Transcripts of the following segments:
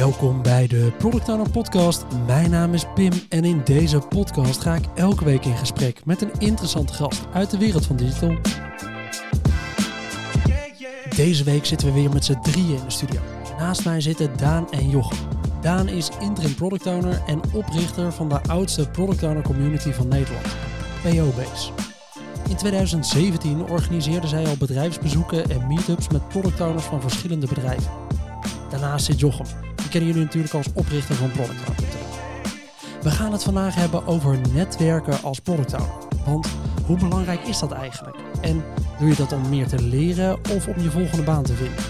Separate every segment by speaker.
Speaker 1: Welkom bij de Product Owner Podcast. Mijn naam is Pim en in deze podcast ga ik elke week in gesprek met een interessante gast uit de wereld van digital. Deze week zitten we weer met z'n drieën in de studio. Naast mij zitten Daan en Jochem. Daan is interim product owner en oprichter van de oudste product owner community van Nederland, PO-Base. In 2017 organiseerde zij al bedrijfsbezoeken en meetups met product owners van verschillende bedrijven. Daarnaast zit Jochem. Kennen jullie natuurlijk als oprichter van Product Owner. We gaan het vandaag hebben over netwerken als product owner. Want hoe belangrijk is dat eigenlijk? En doe je dat om meer te leren of om je volgende baan te vinden?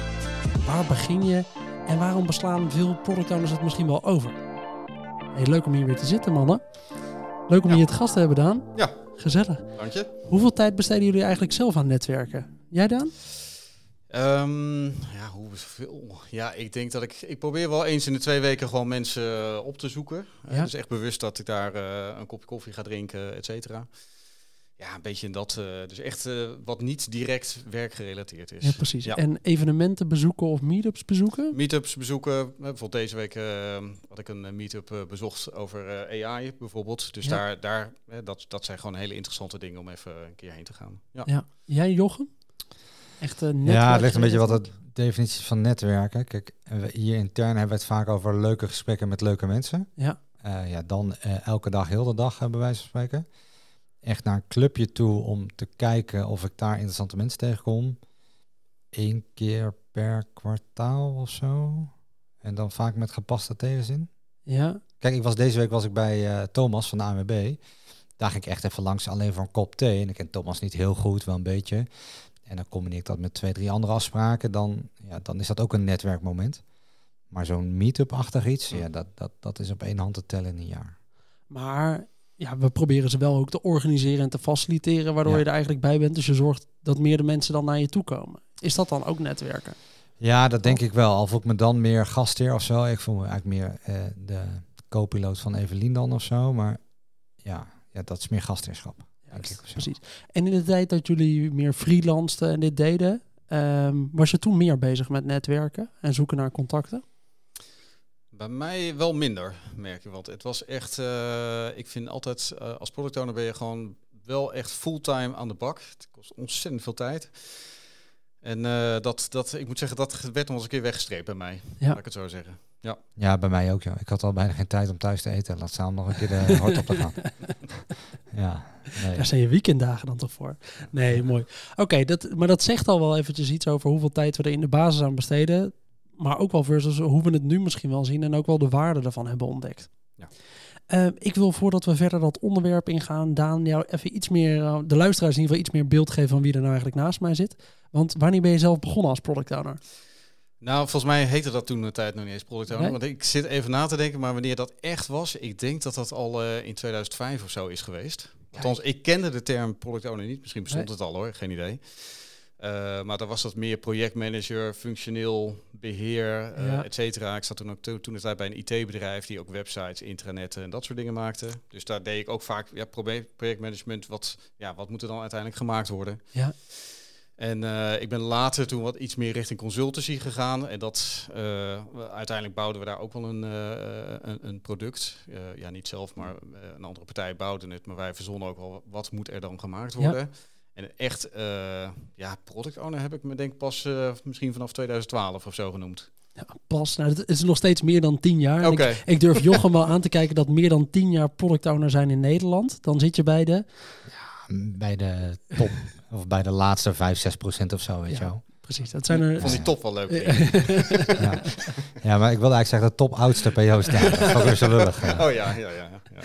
Speaker 1: Waar begin je en waarom beslaan veel product owners het misschien wel over? Hey, leuk om hier weer te zitten, mannen. Leuk om
Speaker 2: Ja.
Speaker 1: je te gast te hebben, Daan.
Speaker 2: Ja.
Speaker 1: Gezellig.
Speaker 2: Dank je.
Speaker 1: Hoeveel tijd besteden jullie eigenlijk zelf aan netwerken? Jij, Daan?
Speaker 2: Ehm, ja, hoeveel? Ja, ik denk dat ik... Ik probeer wel eens in de twee weken gewoon mensen eh, op te zoeken. Eh,
Speaker 1: Ja.
Speaker 2: dus echt bewust dat ik daar eh, een kopje koffie ga drinken, et cetera. Ja, een beetje dat... eh, dus echt wat niet direct werkgerelateerd is.
Speaker 1: Ja, precies.
Speaker 2: Ja.
Speaker 1: En evenementen bezoeken of meetups bezoeken?
Speaker 2: Meetups bezoeken. Bijvoorbeeld deze week had ik een meetup bezocht over AI bijvoorbeeld. Dus
Speaker 1: Ja.
Speaker 2: daar, daar dat, dat zijn gewoon hele interessante dingen om even een keer heen te gaan. Ja.
Speaker 1: Ja. Jij, Jochem? Echt een
Speaker 3: Ja, het ligt een beetje wat de definitie van netwerken. Kijk, hier intern hebben we het vaak over leuke gesprekken met leuke mensen.
Speaker 1: Ja.
Speaker 3: Eh, ja, dan eh, elke dag, heel de dag, hebben bij wijze van spreken. Echt naar een clubje toe om te kijken of ik daar interessante mensen tegenkom. Eén keer per kwartaal of zo. En dan vaak met gepaste tegenzin.
Speaker 1: Ja,
Speaker 3: Kijk, ik was deze week was ik bij eh, Thomas van de ANWB. Daar ging ik echt even langs alleen voor een kop thee. En ik ken Thomas niet heel goed, wel een beetje. En dan combineer ik dat met twee, drie andere afspraken. Dan, ja, dan is dat ook een netwerkmoment. Maar zo'n meet-up-achtig iets, ja, dat, dat, dat is op één hand te tellen in een jaar.
Speaker 1: maar ja, we proberen ze wel ook te organiseren en te faciliteren, waardoor
Speaker 3: Ja.
Speaker 1: je er eigenlijk bij bent. Dus je zorgt dat meerdere mensen dan naar je toe komen. Is dat dan ook netwerken?
Speaker 3: Ja, dat denk ik wel. Al voel ik me dan meer gastheer of zo. Ik voel me eigenlijk meer eh, de co-piloot van Evelien dan of zo. Maar ja, ja dat is meer gastheerschap.
Speaker 1: Precies. En in de tijd dat jullie meer freelanceden en dit deden, ehm, was je toen meer bezig met netwerken en zoeken naar contacten?
Speaker 2: Bij mij wel minder, merk je. Want het was echt, eh, ik vind altijd, eh, als product owner ben je gewoon wel echt fulltime aan de bak. Het kost ontzettend veel tijd. En eh, dat, dat, ik moet zeggen, dat werd nog eens een keer weggestreept bij mij.
Speaker 1: Ja.
Speaker 2: Laat ik het zo zeggen.
Speaker 3: Ja, bij mij ook. Ja. Ik had al bijna geen tijd om thuis te eten. Laat staan om nog een keer de hard op te gaan. Ja, nee.
Speaker 1: Daar zijn je weekenddagen dan toch voor? Nee, mooi. Oké, dat, maar dat zegt al wel eventjes iets over hoeveel tijd we er in de basis aan besteden. Maar ook wel versus hoe we het nu misschien wel zien en ook wel de waarde ervan hebben ontdekt.
Speaker 2: Ja.
Speaker 1: Eh, ik wil voordat we verder dat onderwerp ingaan, Daan, jou even iets meer, eh, de luisteraars in ieder geval iets meer beeld geven van wie er nou eigenlijk naast mij zit. Want wanneer ben je zelf begonnen als product owner?
Speaker 2: Nou, volgens mij heette dat toen de tijd nog niet eens product owner.
Speaker 1: Nee?
Speaker 2: Want ik zit even na te denken, maar wanneer dat echt was, ik denk dat dat al eh, in 2005 of zo is geweest. Althans, ik kende de term product owner niet. Misschien bestond
Speaker 1: Nee.
Speaker 2: het al hoor, geen idee. Eh, maar dan was dat meer projectmanager, functioneel beheer, eh
Speaker 1: Ja.
Speaker 2: et cetera. Ik zat toen ook to- toen de tijd bij een IT-bedrijf die ook websites, intranetten en dat soort dingen maakte. Dus daar deed ik ook vaak ja, projectmanagement. Wat, ja, wat moet er dan uiteindelijk gemaakt worden?
Speaker 1: Ja.
Speaker 2: En eh, ik ben later toen wat iets meer richting consultancy gegaan. En dat eh, uiteindelijk bouwden we daar ook wel een, eh, een, een product. Eh, ja, niet zelf, maar een andere partij bouwde het. Maar wij verzonnen ook wel wat moet er dan gemaakt
Speaker 1: Ja.
Speaker 2: worden. En echt, eh, ja, product owner heb ik me denk pas eh, misschien vanaf 2012 of zo genoemd.
Speaker 1: Ja, pas, nou, het is nog steeds meer dan tien jaar.
Speaker 2: Oké.
Speaker 1: Ik, ik durf Jochem wel aan te kijken dat meer dan tien jaar product owner zijn in Nederland. Dan zit je bij de
Speaker 3: bij de top, of bij de laatste 5, 6 procent of zo, weet
Speaker 1: Ja.
Speaker 3: je wel.
Speaker 1: Precies, dat zijn er.
Speaker 2: Ik vond die top wel leuk.
Speaker 3: Ja. ja, maar ik wilde eigenlijk zeggen de top oudste PO's staan. Dat is ook weer zo lullig. ja.
Speaker 2: Oh ja, ja, ja. ja.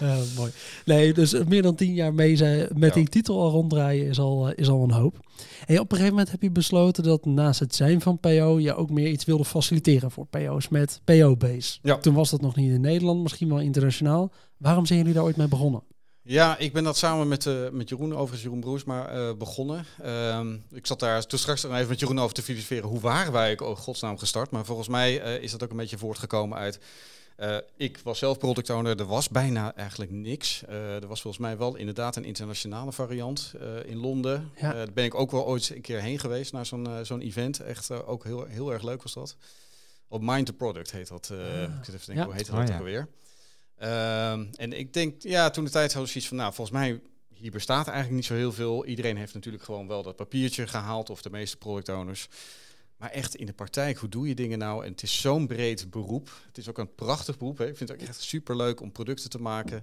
Speaker 1: Eh, mooi. Nee, dus meer dan tien jaar mee zijn, met
Speaker 2: Ja.
Speaker 1: die titel al ronddraaien is al, eh, is al een hoop. En op een gegeven moment heb je besloten dat naast het zijn van PO je ook meer iets wilde faciliteren voor PO's met PO-base.
Speaker 2: Ja.
Speaker 1: Toen was dat nog niet in Nederland, misschien wel internationaal. Waarom zijn jullie daar ooit mee begonnen?
Speaker 2: Ja, ik ben dat samen met, eh, met Jeroen, overigens Jeroen Broers, maar eh, begonnen. Ehm, ik zat daar toen straks nog even met Jeroen over te filosoferen. Hoe waren wij ook, oh, godsnaam gestart? Maar volgens mij eh, is dat ook een beetje voortgekomen uit... ik was zelf product owner, er was bijna eigenlijk niks. Er was volgens mij wel inderdaad een internationale variant in Londen.
Speaker 1: Ja.
Speaker 2: Daar ben ik ook wel ooit een keer heen geweest naar zo'n zo'n event. Echt ook heel, heel erg leuk was dat. Op Mind the Product heet dat. Uh, ik zit even denken,
Speaker 1: Ja.
Speaker 2: hoe heet
Speaker 3: Oh,
Speaker 2: dat ook alweer? Ehm, en ik denk, ja, toen de tijd hadden we zoiets van, nou, volgens mij, hier bestaat eigenlijk niet zo heel veel. Iedereen heeft natuurlijk gewoon wel dat papiertje gehaald, of de meeste product owners. Maar echt in de praktijk, hoe doe je dingen nou? En het is zo'n breed beroep. Het is ook een prachtig beroep. Hè? Ik vind het ook echt super leuk om producten te maken.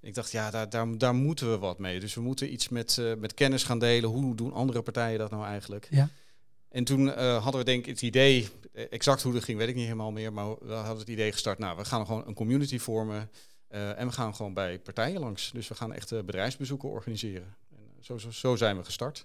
Speaker 2: En ik dacht, ja, daar, daar, daar moeten we wat mee. Dus we moeten iets met, eh, met kennis gaan delen. Hoe doen andere partijen dat nou eigenlijk?
Speaker 1: Ja.
Speaker 2: En toen eh, hadden we denk ik het idee, eh, exact hoe dat ging, weet ik niet helemaal meer. Maar we hadden het idee gestart, nou, we gaan gewoon een community vormen. eh, en we gaan gewoon bij partijen langs. Dus we gaan echt bedrijfsbezoeken organiseren. En, zo, zo, zo zijn we gestart.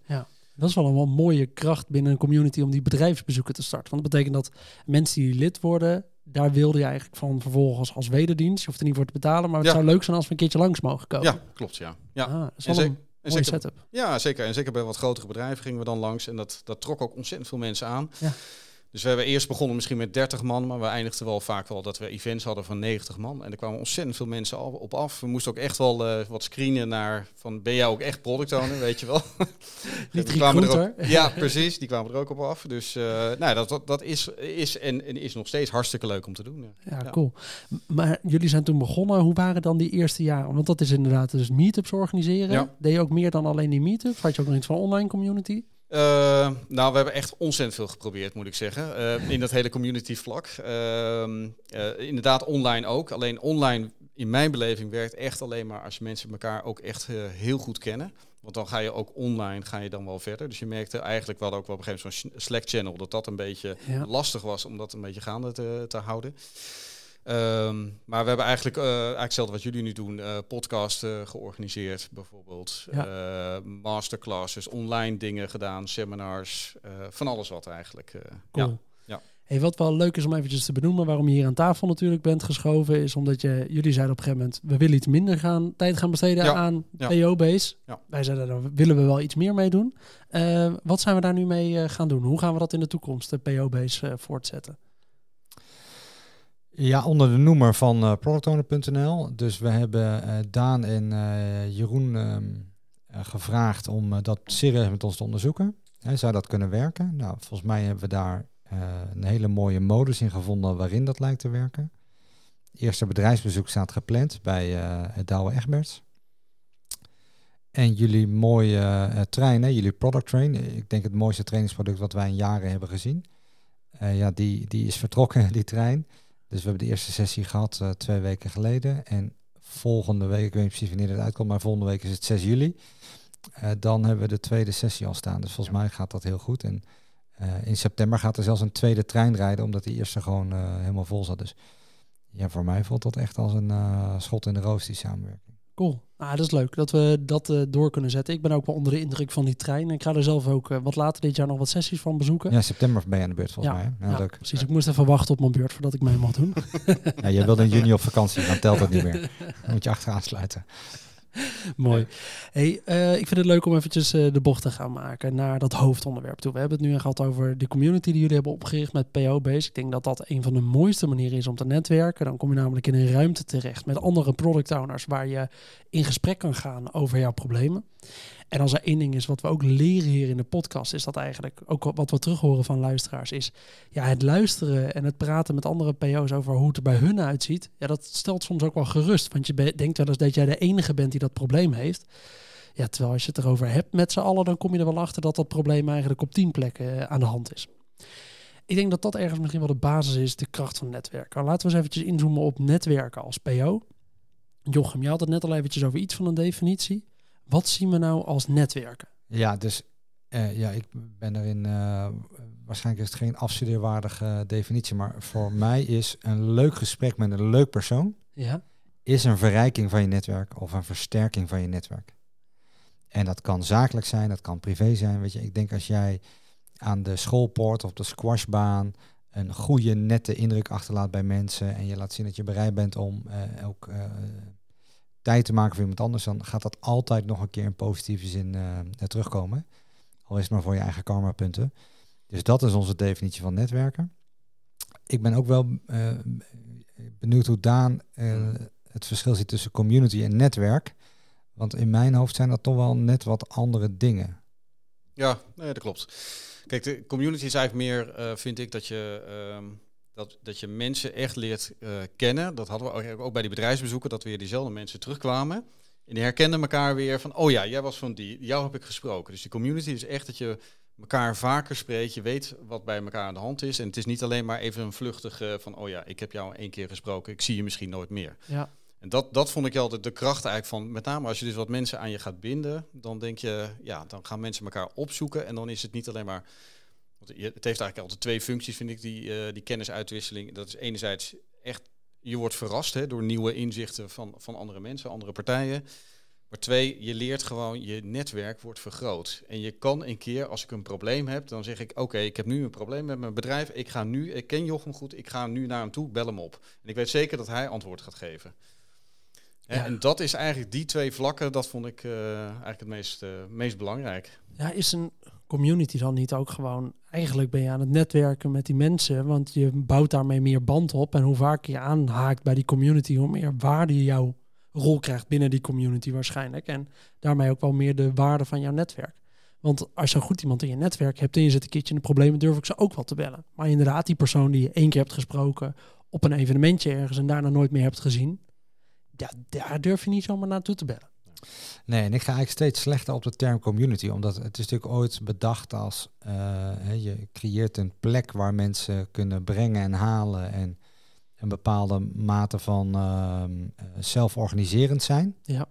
Speaker 1: Dat is wel een wel mooie kracht binnen een community om die bedrijfsbezoeken te starten. Want dat betekent dat mensen die lid worden, daar wilde je eigenlijk van vervolgens als wederdienst. Je hoeft er niet voor te betalen, maar het
Speaker 2: Ja.
Speaker 1: zou leuk zijn als we een keertje langs mogen komen.
Speaker 2: Ja, klopt, ja. ja.
Speaker 1: Ah,
Speaker 2: En ze- En
Speaker 1: mooie
Speaker 2: zeker,
Speaker 1: setup.
Speaker 2: Ja, zeker. En zeker bij wat grotere bedrijven gingen we dan langs. En dat, dat trok ook ontzettend veel mensen aan.
Speaker 1: Ja.
Speaker 2: Dus we hebben eerst begonnen misschien met 30 man, maar we eindigden wel vaak wel dat we events hadden van 90 man. En er kwamen ontzettend veel mensen al- op af. We moesten ook echt wel eh, wat screenen naar van ben jij ook echt product owner, weet je wel.
Speaker 1: Niet
Speaker 2: Die kwamen er ook- ja, precies. Die kwamen er ook op af. Dus eh, nou, dat, dat, dat is, is en, en is nog steeds hartstikke leuk om te doen. ja.
Speaker 1: Ja, cool. Maar jullie zijn toen begonnen. Hoe waren dan die eerste jaren? Want dat is inderdaad dus meetups organiseren.
Speaker 2: Ja.
Speaker 1: Deed je ook meer dan alleen die meetups? Had je ook nog iets van online community?
Speaker 2: Eh, nou, we hebben echt ontzettend veel geprobeerd, moet ik zeggen. eh, in dat hele community vlak. Ehm, eh, inderdaad, online ook. Alleen online, in mijn beleving, werkt echt alleen maar als mensen elkaar ook echt heel goed kennen. Want dan ga je ook online ga je dan wel verder. Dus je merkte eigenlijk, we hadden ook wel op een gegeven moment zo'n Slack-channel, dat dat een beetje
Speaker 1: Ja.
Speaker 2: lastig was om dat een beetje gaande te, te houden. Ehm, maar we hebben eigenlijk, eh eigenlijk hetzelfde wat jullie nu doen, eh podcast eh, georganiseerd bijvoorbeeld. Eh, masterclasses, online dingen gedaan, seminars, van alles wat eigenlijk.
Speaker 1: Cool.
Speaker 2: Ja. ja.
Speaker 1: Hey, wat wel leuk is om eventjes te benoemen waarom je hier aan tafel natuurlijk bent geschoven, is omdat je, jullie zeiden op een gegeven moment, we willen iets minder gaan, tijd gaan besteden
Speaker 2: Ja.
Speaker 1: aan. PO-base. Wij zeiden, daar willen we wel iets meer mee doen. Wat zijn we daar nu mee gaan doen? Hoe gaan we dat in de toekomst, de PO-base, voortzetten?
Speaker 3: Ja, onder de noemer van eh productowner.nl. Dus we hebben eh, Daan en eh, Jeroen ehm, eh, gevraagd om dat serieus met ons te onderzoeken. Zou dat kunnen werken? Nou, volgens mij hebben we daar een hele mooie modus in gevonden waarin dat lijkt te werken. Eerste bedrijfsbezoek staat gepland bij het Douwe Egberts. En jullie mooie trein, hè, jullie product train. Ik denk het mooiste trainingsproduct wat wij in jaren hebben gezien. Ja, die, die is vertrokken, die trein. Dus we hebben de eerste sessie gehad eh, twee weken geleden. En volgende week, ik weet niet precies wanneer het uitkomt, maar volgende week is het 6 juli. Eh, dan hebben we de tweede sessie al staan. Dus volgens mij gaat dat heel goed. En eh, in september gaat er zelfs een tweede trein rijden, omdat die eerste gewoon helemaal vol zat. Dus ja, voor mij voelt dat echt als een schot in de roos, die samenwerking.
Speaker 1: Cool. Nou, dat is leuk dat we dat eh, door kunnen zetten. Ik ben ook wel onder de indruk van die trein. Ik ga er zelf ook eh, wat later dit jaar nog wat sessies van bezoeken.
Speaker 3: Ja, september ben je aan de beurt volgens
Speaker 1: Ja,
Speaker 3: mij. Hè? Ja,
Speaker 1: Ja,
Speaker 3: leuk.
Speaker 1: precies. Ik moest even wachten op mijn beurt voordat ik mee mag doen.
Speaker 3: Ja, je wilde in juni op vakantie, dan telt het niet meer. Dan moet je achteraan sluiten.
Speaker 1: Mooi. Hey, eh, ik vind het leuk om eventjes eh, de bocht te gaan maken naar dat hoofdonderwerp toe. We hebben het nu gehad over de community die jullie hebben opgericht met PO-base. Ik denk dat dat een van de mooiste manieren is om te netwerken. Dan kom je namelijk in een ruimte terecht met andere product owners waar je in gesprek kan gaan over jouw problemen. En als er één ding is wat we ook leren hier in de podcast, is dat eigenlijk ook wat we terug horen van luisteraars, is ja, het luisteren en het praten met andere PO's over hoe het er bij hun uitziet. Ja, dat stelt soms ook wel gerust, want je denkt wel eens dat jij de enige bent die dat probleem heeft. Ja, terwijl als je het erover hebt met z'n allen, dan kom je er wel achter dat dat probleem eigenlijk op tien plekken eh, aan de hand is. Ik denk dat dat ergens misschien wel de basis is, de kracht van netwerken. Laten we eens eventjes inzoomen op netwerken als PO. Jochem, je had het net al eventjes over iets van een definitie. Wat zien we nou als netwerken?
Speaker 3: Ja, dus eh, ja, ik ben erin. eh, waarschijnlijk is het geen afstudeerwaardige definitie, maar voor mij is een leuk gesprek met een leuk persoon
Speaker 1: Ja,
Speaker 3: is een verrijking van je netwerk of een versterking van je netwerk. En dat kan zakelijk zijn, dat kan privé zijn. Weet je, ik denk als jij aan de schoolpoort of de squashbaan een goede, nette indruk achterlaat bij mensen en je laat zien dat je bereid bent om eh, ook tijd te maken voor iemand anders, dan gaat dat altijd nog een keer in positieve zin eh, terugkomen. Al is het maar voor je eigen karma-punten. Dus dat is onze definitie van netwerken. Ik ben ook wel eh, benieuwd hoe Daan eh, het verschil ziet tussen community en netwerk. Want in mijn hoofd zijn dat toch wel net wat andere dingen.
Speaker 2: Ja, nee, dat klopt. Kijk, de community is eigenlijk meer, vind ik, dat je... ehm, dat, dat je mensen echt leert eh, kennen. Dat hadden we ook, ook bij die bedrijfsbezoeken, dat weer diezelfde mensen terugkwamen. En die herkenden elkaar weer van, oh ja, jij was van die, jou heb ik gesproken. Dus die community is echt dat je elkaar vaker spreekt, je weet wat bij elkaar aan de hand is. En het is niet alleen maar even een vluchtige van, oh ja, ik heb jou één keer gesproken, ik zie je misschien nooit meer.
Speaker 1: Ja.
Speaker 2: En dat, dat vond ik altijd de kracht eigenlijk van, met name als je dus wat mensen aan je gaat binden, dan denk je, ja, dan gaan mensen elkaar opzoeken en dan is het niet alleen maar, want het heeft eigenlijk altijd twee functies, vind ik, die, uh, die kennisuitwisseling. Dat is enerzijds echt, je wordt verrast hè, door nieuwe inzichten van, van andere mensen, andere partijen. Maar twee, je leert gewoon, je netwerk wordt vergroot. En je kan een keer, als ik een probleem heb, dan zeg ik, oké, ik heb nu een probleem met mijn bedrijf. Ik ga nu, ik ken Jochem goed, ik ga nu naar hem toe, bel hem op. En ik weet zeker dat hij antwoord gaat geven. Ja. En dat is eigenlijk die twee vlakken, dat vond ik uh, eigenlijk het meest, uh, meest belangrijk.
Speaker 1: Ja, is een community dan niet ook gewoon, eigenlijk ben je aan het netwerken met die mensen, want je bouwt daarmee meer band op. En hoe vaker je aanhaakt bij die community, hoe meer waarde je jouw rol krijgt binnen die community waarschijnlijk. En daarmee ook wel meer de waarde van jouw netwerk. Want als je goed iemand in je netwerk hebt en je zit een keertje in de problemen, durf ik ze ook wel te bellen. Maar inderdaad, die persoon die je één keer hebt gesproken op een evenementje ergens en daarna nooit meer hebt gezien, ja, daar durf je niet zomaar naartoe te bellen.
Speaker 3: Nee, en ik ga eigenlijk steeds slechter op de term community, omdat het is natuurlijk ooit bedacht als uh, je creëert een plek waar mensen kunnen brengen en halen en een bepaalde mate van uh, zelforganiserend zijn.
Speaker 1: Ja.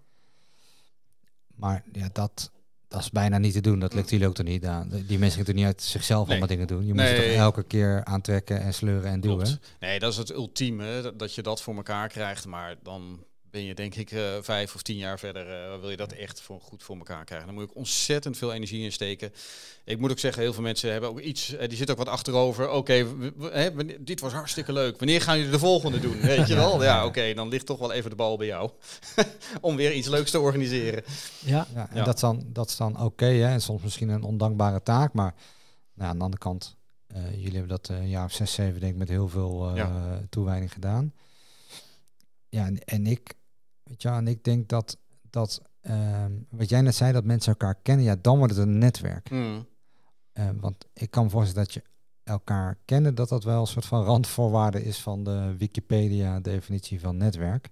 Speaker 3: Maar ja, dat, dat is bijna niet te doen. Dat lukt jullie ook toch niet aan. Die mensen kunnen niet uit zichzelf allemaal dingen doen. Je moet nee. toch elke keer aantrekken en sleuren en Klopt. doen.
Speaker 2: Nee, dat is het ultieme, dat je dat voor elkaar krijgt. Maar dan ben je denk ik uh, vijf of tien jaar verder, uh, wil je dat echt voor, goed voor elkaar krijgen. Dan moet ik ontzettend veel energie in steken. Ik moet ook zeggen, heel veel mensen hebben ook iets, uh, die zitten ook wat achterover. Oké, okay, dit was hartstikke leuk. Wanneer gaan jullie de volgende doen? Weet je wel? Ja, oké, okay, dan ligt toch wel even de bal bij jou. Om weer iets leuks te organiseren.
Speaker 3: Ja, ja en ja. Dat, is dan, dat is dan oké. Okay, en soms misschien een ondankbare taak. Maar nou, aan de andere kant, jullie hebben dat een jaar of zes, zeven denk ik met heel veel ja. toewijding gedaan. Ja, en, en ik Weet je, en ik denk dat, dat uh, wat jij net zei, dat mensen elkaar kennen, ja, dan wordt het een netwerk.
Speaker 2: Mm.
Speaker 3: Uh, want ik kan me voorstellen dat je elkaar kennen, dat dat wel een soort van randvoorwaarde is van de Wikipedia-definitie van netwerk.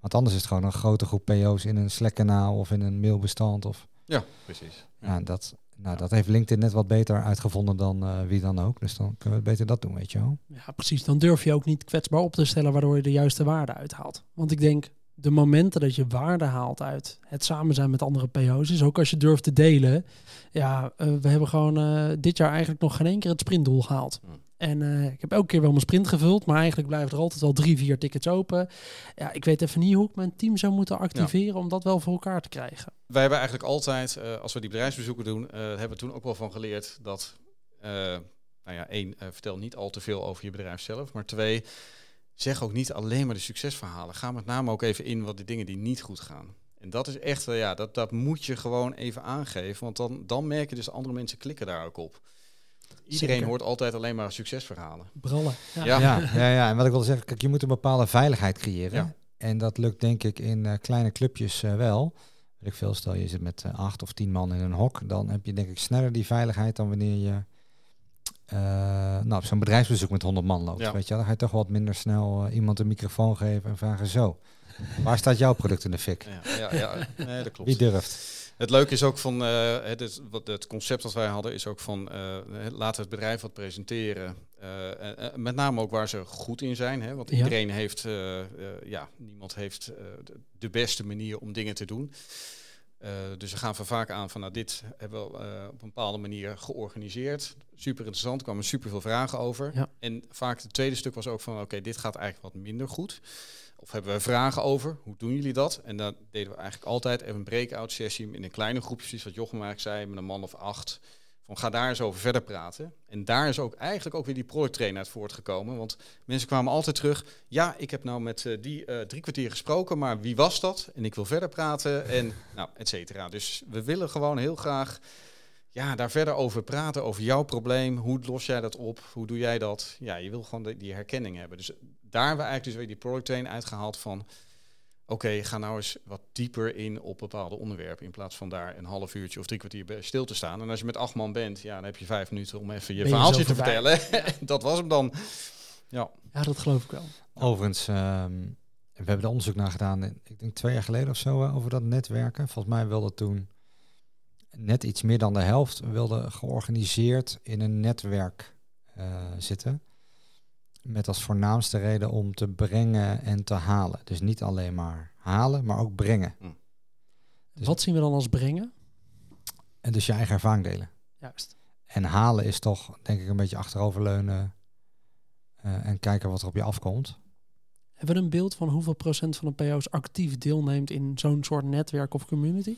Speaker 3: Want anders is het gewoon een grote groep PO's in een Slack-kanaal of in een mailbestand. Of...
Speaker 2: Ja, precies.
Speaker 3: Ja. Nou, dat, nou, dat heeft LinkedIn net wat beter uitgevonden dan uh, wie dan ook. Dus dan kunnen we beter dat doen, weet je wel.
Speaker 1: Ja, precies. Dan durf je ook niet kwetsbaar op te stellen waardoor je de juiste waarde uithaalt. Want ik denk, de momenten dat je waarde haalt uit het samen zijn met andere PO's is ook als je durft te delen. Ja, uh, we hebben gewoon uh, dit jaar eigenlijk nog geen één keer het sprintdoel gehaald.
Speaker 2: Mm.
Speaker 1: En uh, ik heb elke keer wel mijn sprint gevuld, maar eigenlijk blijven er altijd wel drie, vier tickets open. Ja, ik weet even niet hoe ik mijn team zou moeten activeren ja. om dat wel voor elkaar te krijgen.
Speaker 2: Wij hebben eigenlijk altijd, als we die bedrijfsbezoeken doen, hebben we toen ook wel van geleerd dat, nou ja, één, vertel niet al te veel over je bedrijf zelf, maar twee, zeg ook niet alleen maar de succesverhalen. Ga met name ook even in wat de dingen die niet goed gaan. En dat is echt, ja, dat, dat moet je gewoon even aangeven. Want dan, dan merk je dus andere mensen klikken daar ook op. Iedereen Zeker. hoort altijd alleen maar succesverhalen.
Speaker 1: Brallen.
Speaker 3: Ja. Ja. ja. Ja, ja, En wat ik wil zeggen, kijk, je moet een bepaalde veiligheid creëren. Ja. En dat lukt denk ik in uh, kleine clubjes uh, wel. Ik veel, stel je zit met uh, acht of tien man in een hok, dan heb je denk ik sneller die veiligheid dan wanneer je uh, nou, zo'n bedrijfsbezoek met 100 man loopt. Ja. Weet je, dan ga je toch wat minder snel uh, iemand een microfoon geven en vragen zo. Waar staat jouw product in de fik?
Speaker 2: Ja, ja, ja. Nee, dat klopt.
Speaker 3: Wie durft?
Speaker 2: Het leuke is ook van uh, het, wat, het concept dat wij hadden, is ook van laten het bedrijf wat presenteren. met name ook waar ze goed in zijn. Hè? Want iedereen heeft, ja, niemand heeft de beste manier om dingen te doen. Uh, dus we gaan van vaak aan van nou, dit hebben we uh, op een bepaalde manier georganiseerd. Super interessant, kwamen super veel vragen over.
Speaker 1: Ja.
Speaker 2: En vaak het tweede stuk was ook van oké, dit gaat eigenlijk wat minder goed. Of hebben we vragen over, hoe doen jullie dat? En dan deden we eigenlijk altijd even een breakout sessie in een kleine groepje, zoals wat Jochem eigenlijk zei, met een man of acht. Van ga daar eens over verder praten. En daar is ook eigenlijk ook weer die producttrainer uit voortgekomen. Want mensen kwamen altijd terug. Ja, ik heb nou met uh, die uh, drie kwartier gesproken, maar wie was dat? En ik wil verder praten en nou, et cetera. Dus we willen gewoon heel graag ja, daar verder over praten, over jouw probleem. Hoe los jij dat op? Hoe doe jij dat? Ja, je wil gewoon de, die herkenning hebben. Dus daar hebben we eigenlijk dus weer die product train uitgehaald van okay, ga nou eens wat dieper in op bepaalde onderwerpen. In plaats van daar een half uurtje of drie kwartier stil te staan. En als je met acht man bent, ja, dan heb je vijf minuten om even je ben verhaaltje je te vertellen. dat was hem dan. Ja.
Speaker 1: Ja, dat geloof ik wel.
Speaker 3: Overigens, ehm, we hebben er onderzoek naar gedaan, in- ik denk twee jaar geleden of zo, eh, over dat netwerken. Volgens mij wilde toen net iets meer dan de helft wilde georganiseerd in een netwerk eh, zitten. Met als voornaamste reden om te brengen en te halen. Dus niet alleen maar halen, maar ook brengen. Dus-
Speaker 1: Wat zien we dan als brengen?
Speaker 3: En dus je eigen ervaring delen.
Speaker 1: Juist.
Speaker 3: En halen is toch, denk ik, een beetje achteroverleunen eh, en kijken wat er op je afkomt.
Speaker 1: Hebben we een beeld van hoeveel procent van de PO's actief deelneemt in zo'n soort netwerk of community?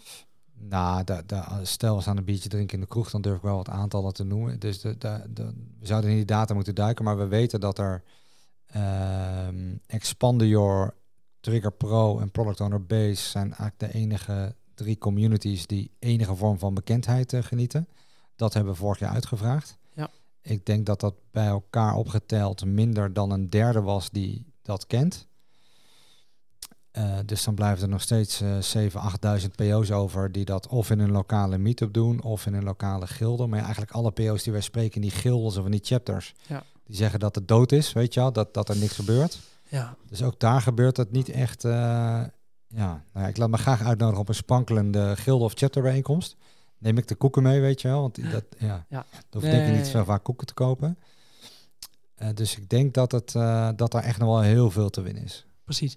Speaker 3: Nou, da, da, stel we staan een biertje drinken in de kroeg, dan durf ik wel wat aantallen te noemen. Dus de, de, de- we zouden in die data moeten duiken, maar we weten dat er ehm Expandior, Trigger Pro en Product Owner Base zijn eigenlijk de enige drie communities die enige vorm van bekendheid eh, genieten. Dat hebben we vorig jaar uitgevraagd.
Speaker 1: Ja.
Speaker 3: Ik denk dat dat bij elkaar opgeteld minder dan een derde was die dat kent. Eh, dus dan blijven er nog steeds eh 7.000, 8.000 PO's over die dat of in een lokale meetup doen of in een lokale gilde. Maar ja, eigenlijk alle PO's die wij spreken die gildes of in die chapters,
Speaker 1: Ja.
Speaker 3: die zeggen dat het dood is, weet je wel, dat, dat er niks gebeurt.
Speaker 1: Ja,
Speaker 3: Dus ook daar gebeurt het niet echt. eh, ja, nou ja, ik laat me graag uitnodigen op een sprankelende gilde of chapterbijeenkomst. Neem ik de koeken mee, weet je wel, want dat, ja,
Speaker 1: Ja.
Speaker 3: hoef ik denk ik
Speaker 1: Nee.
Speaker 3: niet zo vaak koeken te kopen. Eh, dus ik denk dat, het, dat er echt nog wel heel veel te winnen is.
Speaker 1: precies.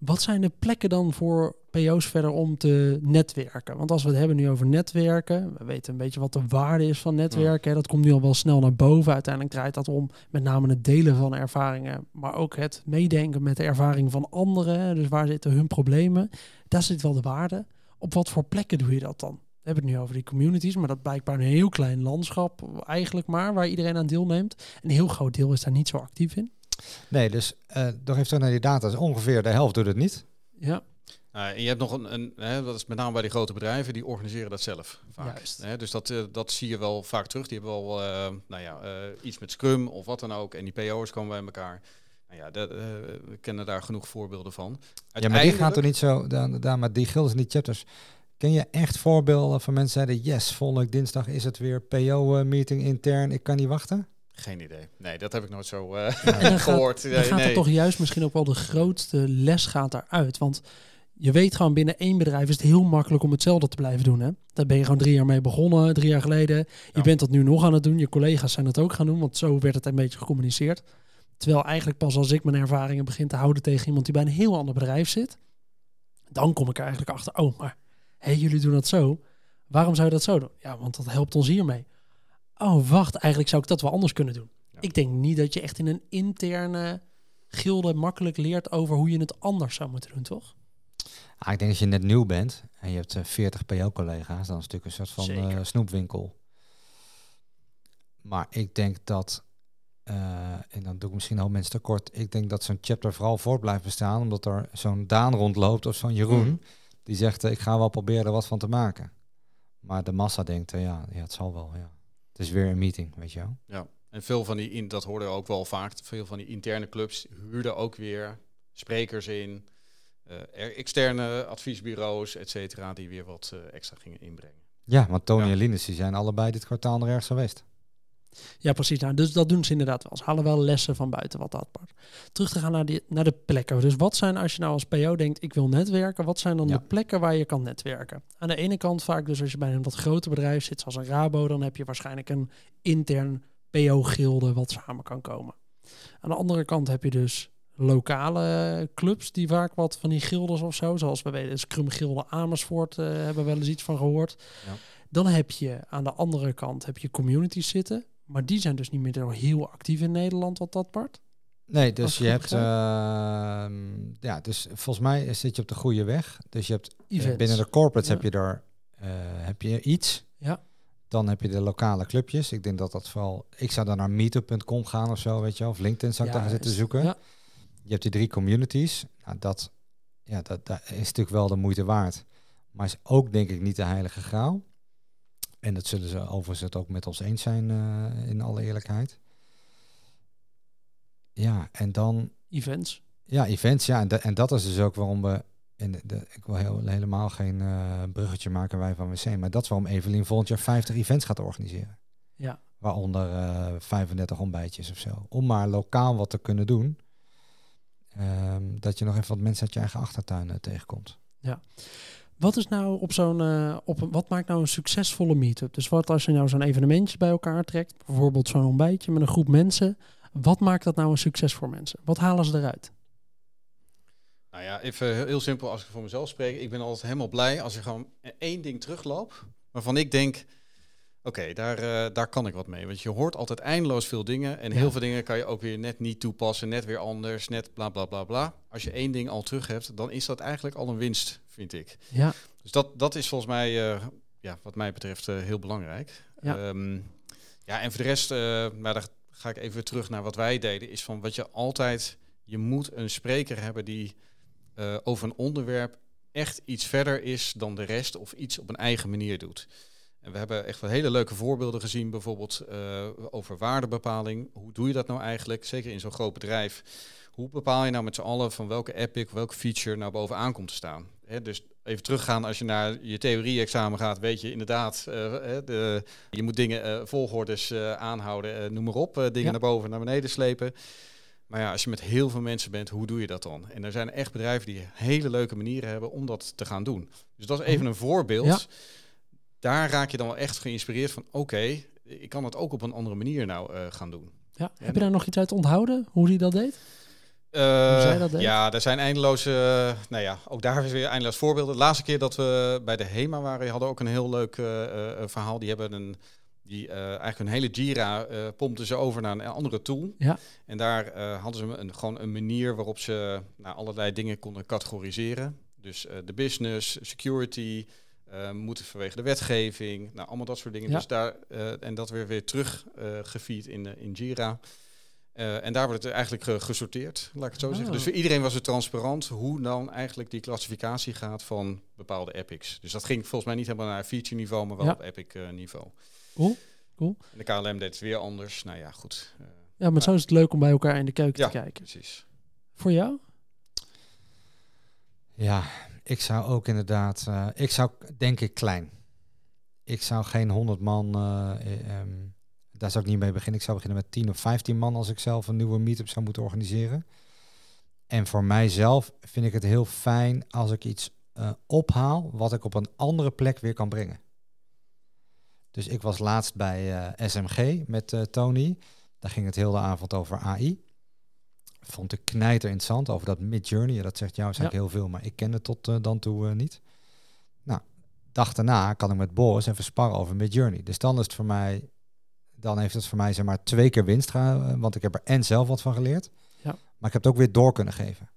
Speaker 1: Wat zijn de plekken dan voor PO's verder om te netwerken? Want als we het hebben nu over netwerken, we weten een beetje wat de waarde is van netwerken. Dat komt nu al wel snel naar boven. Uiteindelijk draait dat om met name het delen van ervaringen, maar ook het meedenken met de ervaring van anderen. Dus waar zitten hun problemen? Daar zit wel de waarde. Op wat voor plekken doe je dat dan? We hebben het nu over die communities, maar dat blijkbaar een heel klein landschap eigenlijk maar, waar iedereen aan deelneemt. Een heel groot deel is daar niet zo actief in.
Speaker 3: Nee, dus eh nog even terug naar die data. Dus ongeveer de helft doet het niet.
Speaker 1: Ja,
Speaker 2: Nou, en je hebt nog een, een hè, dat is met name bij die grote bedrijven, die organiseren dat zelf vaak.
Speaker 1: Juist.
Speaker 2: Hè, dus dat, eh, dat zie je wel vaak terug. Die hebben wel eh, nou ja, eh, iets met Scrum of wat dan ook. En die PO'ers komen bij elkaar. Nou ja, dat, we kennen daar genoeg voorbeelden van.
Speaker 3: Ja, maar die gaan toch niet zo, daar, daar, maar die gilden niet chapters. Ken je echt voorbeelden van mensen die zeiden, yes, volgende dinsdag is het weer PO-meeting intern, ik kan niet wachten?
Speaker 2: Geen idee. Nee, dat heb ik nooit zo
Speaker 1: dan gaat,
Speaker 2: gehoord. Nee,
Speaker 1: gaat er toch juist misschien ook wel de grootste les gaat daaruit. Want je weet gewoon binnen één bedrijf is het heel makkelijk om hetzelfde te blijven doen. Hè? Daar ben je gewoon drie jaar mee begonnen, drie jaar geleden. Je
Speaker 2: Ja.
Speaker 1: bent dat nu nog aan het doen. Je collega's zijn dat ook gaan doen, want zo werd het een beetje gecommuniceerd. Terwijl eigenlijk pas als ik mijn ervaringen begin te houden tegen iemand die bij een heel ander bedrijf zit, dan kom ik er eigenlijk achter. Oh, maar hé, jullie doen dat zo. Waarom zou je dat zo doen? Ja, want dat helpt ons hiermee. Oh, wacht, eigenlijk zou ik dat wel anders kunnen doen.
Speaker 2: Ja.
Speaker 1: Ik denk niet dat je echt in een interne gilde makkelijk leert over hoe je het anders zou moeten doen, toch?
Speaker 3: Ah, ik denk als je net nieuw bent en je hebt eh, 40 PO-collega's, dan is het natuurlijk een soort van eh, snoepwinkel. Maar ik denk dat, eh, en dan doe ik misschien al mensen tekort, ik denk dat zo'n chapter vooral voort blijft bestaan, omdat er zo'n Daan rondloopt of zo'n Jeroen,
Speaker 2: Mm.
Speaker 3: die zegt, eh, ik ga wel proberen er wat van te maken. Maar de massa denkt, eh, ja, ja, het zal wel, ja. Is weer een meeting, weet je wel.
Speaker 2: Ja, en veel van die, in, dat hoorde ook wel vaak, veel van die interne clubs huurden ook weer sprekers in, eh, er- externe adviesbureaus, et cetera, die weer wat eh, extra gingen inbrengen.
Speaker 3: Ja, want Tony
Speaker 2: Ja.
Speaker 3: en Linus, die zijn allebei dit kwartaal nog ergens geweest.
Speaker 1: Ja, precies. Nou, dus dat doen ze inderdaad wel. Ze halen wel lessen van buiten wat dat part. Terug te gaan naar, die, naar de plekken. Dus wat zijn, als je nou als PO denkt, ik wil netwerken, wat zijn dan
Speaker 3: Ja.
Speaker 1: de plekken waar je kan netwerken? Aan de ene kant vaak dus als je bij een wat groter bedrijf zit, zoals een Rabo, dan heb je waarschijnlijk een intern PO-gilde wat samen kan komen. Aan de andere kant heb je dus lokale clubs die vaak wat van die gildes of zo, zoals we weten, Scrum Gilde Amersfoort eh, hebben we wel eens iets van gehoord.
Speaker 3: Ja.
Speaker 1: Dan heb je aan de andere kant heb je communities zitten, maar die zijn dus niet meer heel actief in Nederland wat dat part.
Speaker 3: Nee, dus je hebt, ehm, ja, dus volgens mij zit je op de goede weg. Dus je hebt eh,
Speaker 1: Events.
Speaker 3: binnen de corporates
Speaker 1: Ja.
Speaker 3: heb je er eh, heb je iets.
Speaker 1: Ja.
Speaker 3: Dan heb je de lokale clubjes. Ik denk dat dat vooral. Ik zou dan naar meetup.com gaan of zo, weet je wel. Of LinkedIn zou ik daar gaan zitten zoeken.
Speaker 1: Ja.
Speaker 3: Je hebt die drie communities. Nou, dat, ja, dat, dat is natuurlijk wel de moeite waard. Maar is ook denk ik niet de heilige graal. En dat zullen ze overigens het ook met ons eens zijn, eh, in alle eerlijkheid. Ja, en dan
Speaker 1: Events.
Speaker 3: ja, events, ja. En, da- en dat is dus ook waarom we... En de, de- ik wil heel, helemaal geen eh, bruggetje maken wij van WC. Maar dat is waarom Evelien volgend jaar 50 events gaat organiseren.
Speaker 1: Ja.
Speaker 3: Waaronder eh 35 ontbijtjes of zo. Om maar lokaal wat te kunnen doen. Ehm, dat je nog even wat mensen uit je eigen achtertuin tegenkomt.
Speaker 1: Wat is nou op zo'n, eh, op wat maakt nou een succesvolle meetup? Dus wat als je nou zo'n evenementje bij elkaar trekt, bijvoorbeeld zo'n ontbijtje met een groep mensen, wat maakt dat nou een succes voor mensen? Wat halen ze eruit?
Speaker 2: Nou ja, even heel- simpel als ik voor mezelf spreek. Ik ben altijd helemaal blij als je gewoon één ding terugloop waarvan ik denk, oké, daar, eh, daar kan ik wat mee. Want je hoort altijd eindeloos veel dingen en
Speaker 1: Ja.
Speaker 2: heel veel dingen kan je ook weer net niet toepassen, net weer anders, net bla bla bla bla. Als je één ding al terug hebt, dan is dat eigenlijk al een winst, vind ik.
Speaker 1: Ja,
Speaker 2: Dus dat, dat is volgens mij, eh, ja, wat mij betreft, eh, heel belangrijk.
Speaker 1: Ja.
Speaker 2: Ja, ja en voor de rest, maar daar ga ik even terug naar wat wij deden, is van wat je altijd, je moet een spreker hebben die over een onderwerp echt iets verder is dan de rest of iets op een eigen manier doet. En we hebben echt wel hele leuke voorbeelden gezien, bijvoorbeeld eh, over waardebepaling. Hoe doe je dat nou eigenlijk, zeker in zo'n groot bedrijf? Hoe bepaal je nou met z'n allen van welke epic, welke feature nou bovenaan komt te staan? Dus even teruggaan, als je naar je theorie-examen gaat, weet je inderdaad, hè, de, je moet dingen, eh, volgordes aanhouden, noem maar op, dingen
Speaker 1: Ja.
Speaker 2: naar boven, naar beneden slepen. Maar ja, als je met heel veel mensen bent, hoe doe je dat dan? En er zijn echt bedrijven die hele leuke manieren hebben om dat te gaan doen. Dus dat is even een voorbeeld.
Speaker 1: Ja.
Speaker 2: Daar raak je dan wel echt geïnspireerd van, oké, ik kan het ook op een andere manier nou eh, gaan doen.
Speaker 1: ja. Heb je daar nog iets uit onthouden, hoe die dat deed?
Speaker 2: Eh,
Speaker 1: zij dat deed?
Speaker 2: ja, er zijn eindeloze, eh, nou ja, ook daar is weer eindeloos voorbeelden. De laatste keer dat we bij de HEMA waren, hadden ook een heel leuk verhaal. Die hebben een, die eigenlijk een hele Jira pompten ze over naar een andere tool.
Speaker 1: Ja.
Speaker 2: En daar hadden ze een, gewoon een manier waarop ze nou, allerlei dingen konden categoriseren. Dus de business, security, eh, moeten vanwege de wetgeving, nou allemaal dat soort dingen.
Speaker 1: Ja.
Speaker 2: Dus daar, eh, en dat weer weer terug eh gefeed in, in Jira. Eh, en daar wordt het eigenlijk ge- gesorteerd, laat ik het zo
Speaker 1: Oh.
Speaker 2: zeggen. Dus voor iedereen was het transparant hoe dan eigenlijk die klassificatie gaat van bepaalde epics. Dus dat ging volgens mij niet helemaal naar feature niveau, maar wel
Speaker 1: Ja.
Speaker 2: op epic eh, niveau.
Speaker 1: Cool, cool.
Speaker 2: En de KLM deed het weer anders. Nou ja, goed. Eh,
Speaker 1: Ja, maar zo is het leuk om bij elkaar in de keuken
Speaker 2: Ja.
Speaker 1: te kijken.
Speaker 2: precies.
Speaker 1: Voor jou?
Speaker 3: Ja, ik zou ook inderdaad, eh, ik zou denk ik klein. Ik zou geen 100 man, eh, eh, ehm, daar zou ik niet mee beginnen. Ik zou beginnen met 10 of 15 man als ik zelf een nieuwe meetup zou moeten organiseren. En voor mijzelf vind ik het heel fijn als ik iets ophaal wat ik op een andere plek weer kan brengen. Dus ik was laatst bij SMG met Tony. Daar ging het heel de avond over AI. Vond ik knijter interessant over dat Mid-Journey. Ja, dat zegt jou eigenlijk heel veel, maar ik ken het tot eh, dan toe eh, niet. Nou, dag daarna kan ik met Boris even sparren over Mid-Journey. Dus dan is het voor mij, dan heeft het voor mij zeg maar twee keer winst gehouden, want ik heb er en zelf wat van geleerd.
Speaker 1: Ja.
Speaker 3: Maar ik heb het ook weer door kunnen geven.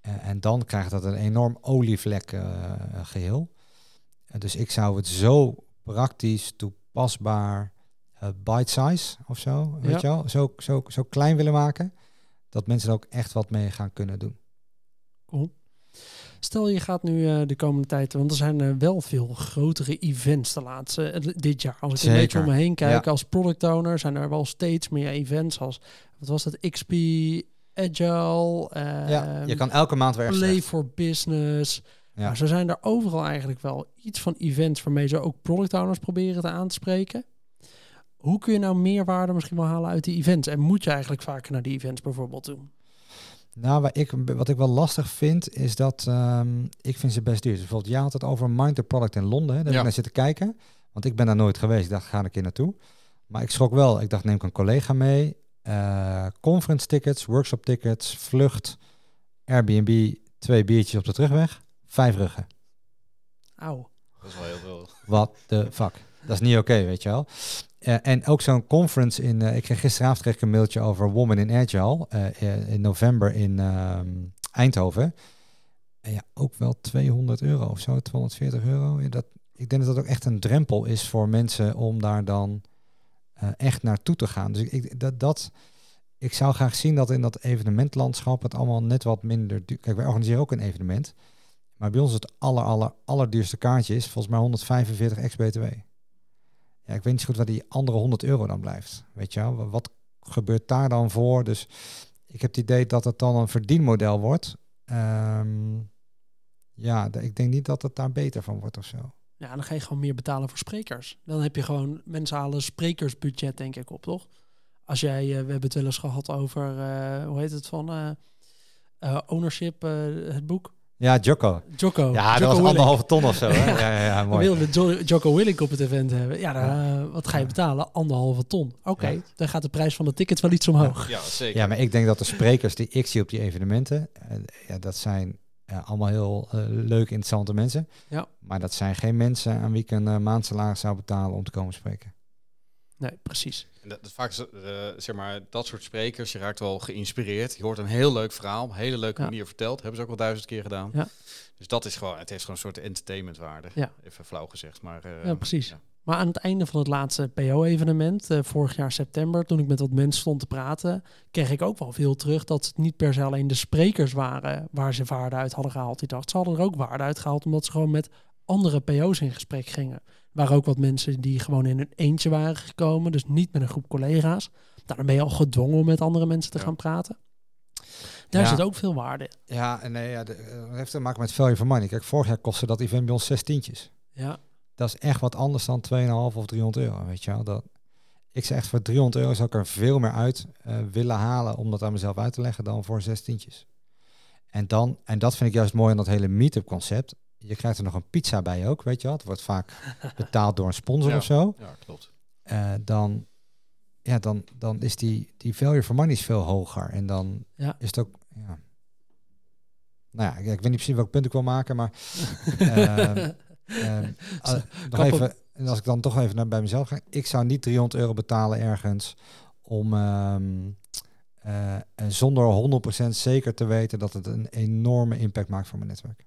Speaker 3: Eh, en dan krijgt dat een enorm olievlek eh, geheel. Eh, dus ik zou het zo praktisch, toepasbaar, eh, bite size of zo, weet je wel, zo, zo, zo klein willen maken, dat mensen er ook echt wat mee gaan kunnen doen.
Speaker 1: Cool. Stel je gaat nu eh, de komende tijd, want er zijn eh, wel veel grotere events de laatste eh, dit jaar. Als ik een beetje om me heen kijk
Speaker 3: Ja.
Speaker 1: als product owner, zijn er wel steeds meer events als wat was het XP Agile,
Speaker 3: ja,
Speaker 1: ehm,
Speaker 3: je kan elke maand weer ergens
Speaker 1: Play for Business.
Speaker 3: Ja.
Speaker 1: Maar zo zijn er overal eigenlijk wel iets van events waarmee ze ook product owners proberen te aan te spreken. Hoe kun je nou meerwaarde misschien wel halen uit die events? En moet je eigenlijk vaker naar die events bijvoorbeeld doen?
Speaker 3: Nou, waar ik, wat ik wel lastig vind, is dat ehm, ik vind ze best duur. Dus bijvoorbeeld, jij had het over Mind the Product in Londen. Hè? Daar
Speaker 2: Ja.
Speaker 3: ik naar zitten kijken. Want ik ben daar nooit geweest. Ik dacht, ga ik een keer naartoe. Maar ik schrok wel. Ik dacht, neem ik een collega mee. Eh, conference tickets, workshop tickets, vlucht, Airbnb, twee biertjes op de terugweg. Vijf ruggen.
Speaker 1: Auw.
Speaker 2: Dat is wel heel veel.
Speaker 3: What the fuck? Dat is niet oké, weet je wel. Eh, en ook zo'n conference in... eh, ik kreeg gisteravond kreeg ik een mailtje over Woman in Agile. eh, in november in ehm, Eindhoven. En ja, ook wel 200 euro of zo, 240 euro. Dat, ik denk dat dat ook echt een drempel is voor mensen om daar dan echt naartoe te gaan. Dus ik, ik, dat, dat, ik zou graag zien dat in dat evenementlandschap het allemaal net wat minder duur... Kijk, wij organiseren ook een evenement. Maar bij ons het aller, aller, allerduurste kaartje is volgens mij 145 ex-BTW. Ik weet niet goed waar die andere 100 euro dan blijft. Weet je wel, wat gebeurt daar dan voor? Dus ik heb het idee dat het dan een verdienmodel wordt. Ehm, ja, ik denk niet dat het daar beter van wordt of zo.
Speaker 1: Ja, dan ga je gewoon meer betalen voor sprekers. Dan heb je gewoon mensen sprekersbudget, denk ik, op, toch? Als jij, uh, we hebben het wel eens gehad over, uh, hoe heet het van, uh, ownership, het boek.
Speaker 3: Ja, Jocko.
Speaker 1: Jocko.
Speaker 3: Ja,
Speaker 1: Jocko
Speaker 3: dat was
Speaker 1: Willink.
Speaker 3: anderhalve ton of zo. Hè? Ja, ja, ja,
Speaker 1: We
Speaker 3: mooi.
Speaker 1: wilden Jo- Jocko Willink op het event hebben. Ja, dan, wat ga je betalen? Anderhalve ton. Oké,
Speaker 3: Ja.
Speaker 1: dan gaat de prijs van de tickets wel iets omhoog.
Speaker 2: Ja, zeker.
Speaker 3: Ja, maar ik denk dat de sprekers die ik zie op die evenementen, eh, ja, dat zijn allemaal heel eh, leuke, interessante mensen.
Speaker 1: Ja.
Speaker 3: Maar dat zijn geen mensen aan wie ik een uh, maandsalaris zou betalen om te komen spreken.
Speaker 1: Nee, precies.
Speaker 2: En dat, dat vaak, is, eh, zeg maar, dat soort sprekers, je raakt wel geïnspireerd. Je hoort een heel leuk verhaal, op een hele leuke
Speaker 1: Ja.
Speaker 2: manier verteld. Hebben ze ook wel duizend keer gedaan.
Speaker 1: Ja.
Speaker 2: Dus dat is gewoon, het heeft gewoon een soort entertainmentwaarde.
Speaker 1: Ja.
Speaker 2: Even flauw gezegd. Maar, eh,
Speaker 1: Ja, precies.
Speaker 2: ja.
Speaker 1: Maar aan het einde van het laatste PO-evenement, eh, vorig jaar september, toen ik met wat mensen stond te praten, kreeg ik ook wel veel terug dat het niet per se alleen de sprekers waren waar ze waarde uit hadden gehaald die dag. Ze hadden er ook waarde uit gehaald omdat ze gewoon met andere PO's in gesprek gingen. Er waren ook wat mensen die gewoon in een eentje waren gekomen, dus niet met een groep collega's. Nou, dan ben je al gedwongen om met andere mensen te
Speaker 2: Ja.
Speaker 1: gaan praten. Daar
Speaker 3: Ja.
Speaker 1: zit ook veel waarde in.
Speaker 3: Ja, en nee, ja, de, eh, dat heeft te maken met value for money. Kijk, vorig jaar kostte dat event bij ons zes tientjes.
Speaker 1: Ja,
Speaker 3: Dat is echt wat anders dan 2,5 of 300 euro, weet je wel. Dat, ik zeg echt, voor 300 euro zou ik er veel meer uit eh, willen halen om dat aan mezelf uit te leggen dan voor zes tientjes. En, dan, en dat vind ik juist mooi aan dat hele meetup concept. Je krijgt er nog een pizza bij ook, weet je wel. Het wordt vaak betaald door een sponsor
Speaker 2: Ja.
Speaker 3: of zo.
Speaker 2: ja, klopt.
Speaker 3: Eh, dan, ja, dan, dan is die, die value for money is veel hoger. En dan
Speaker 1: Ja.
Speaker 3: is het ook... Ja. Nou ja, ik, ik weet niet precies welk punt ik wil maken, maar... nog
Speaker 1: op.
Speaker 3: even, en als ik dan toch even naar bij mezelf ga. Ik zou niet 300 euro betalen ergens om en zonder 100% zeker te weten dat het een enorme impact maakt voor mijn netwerk.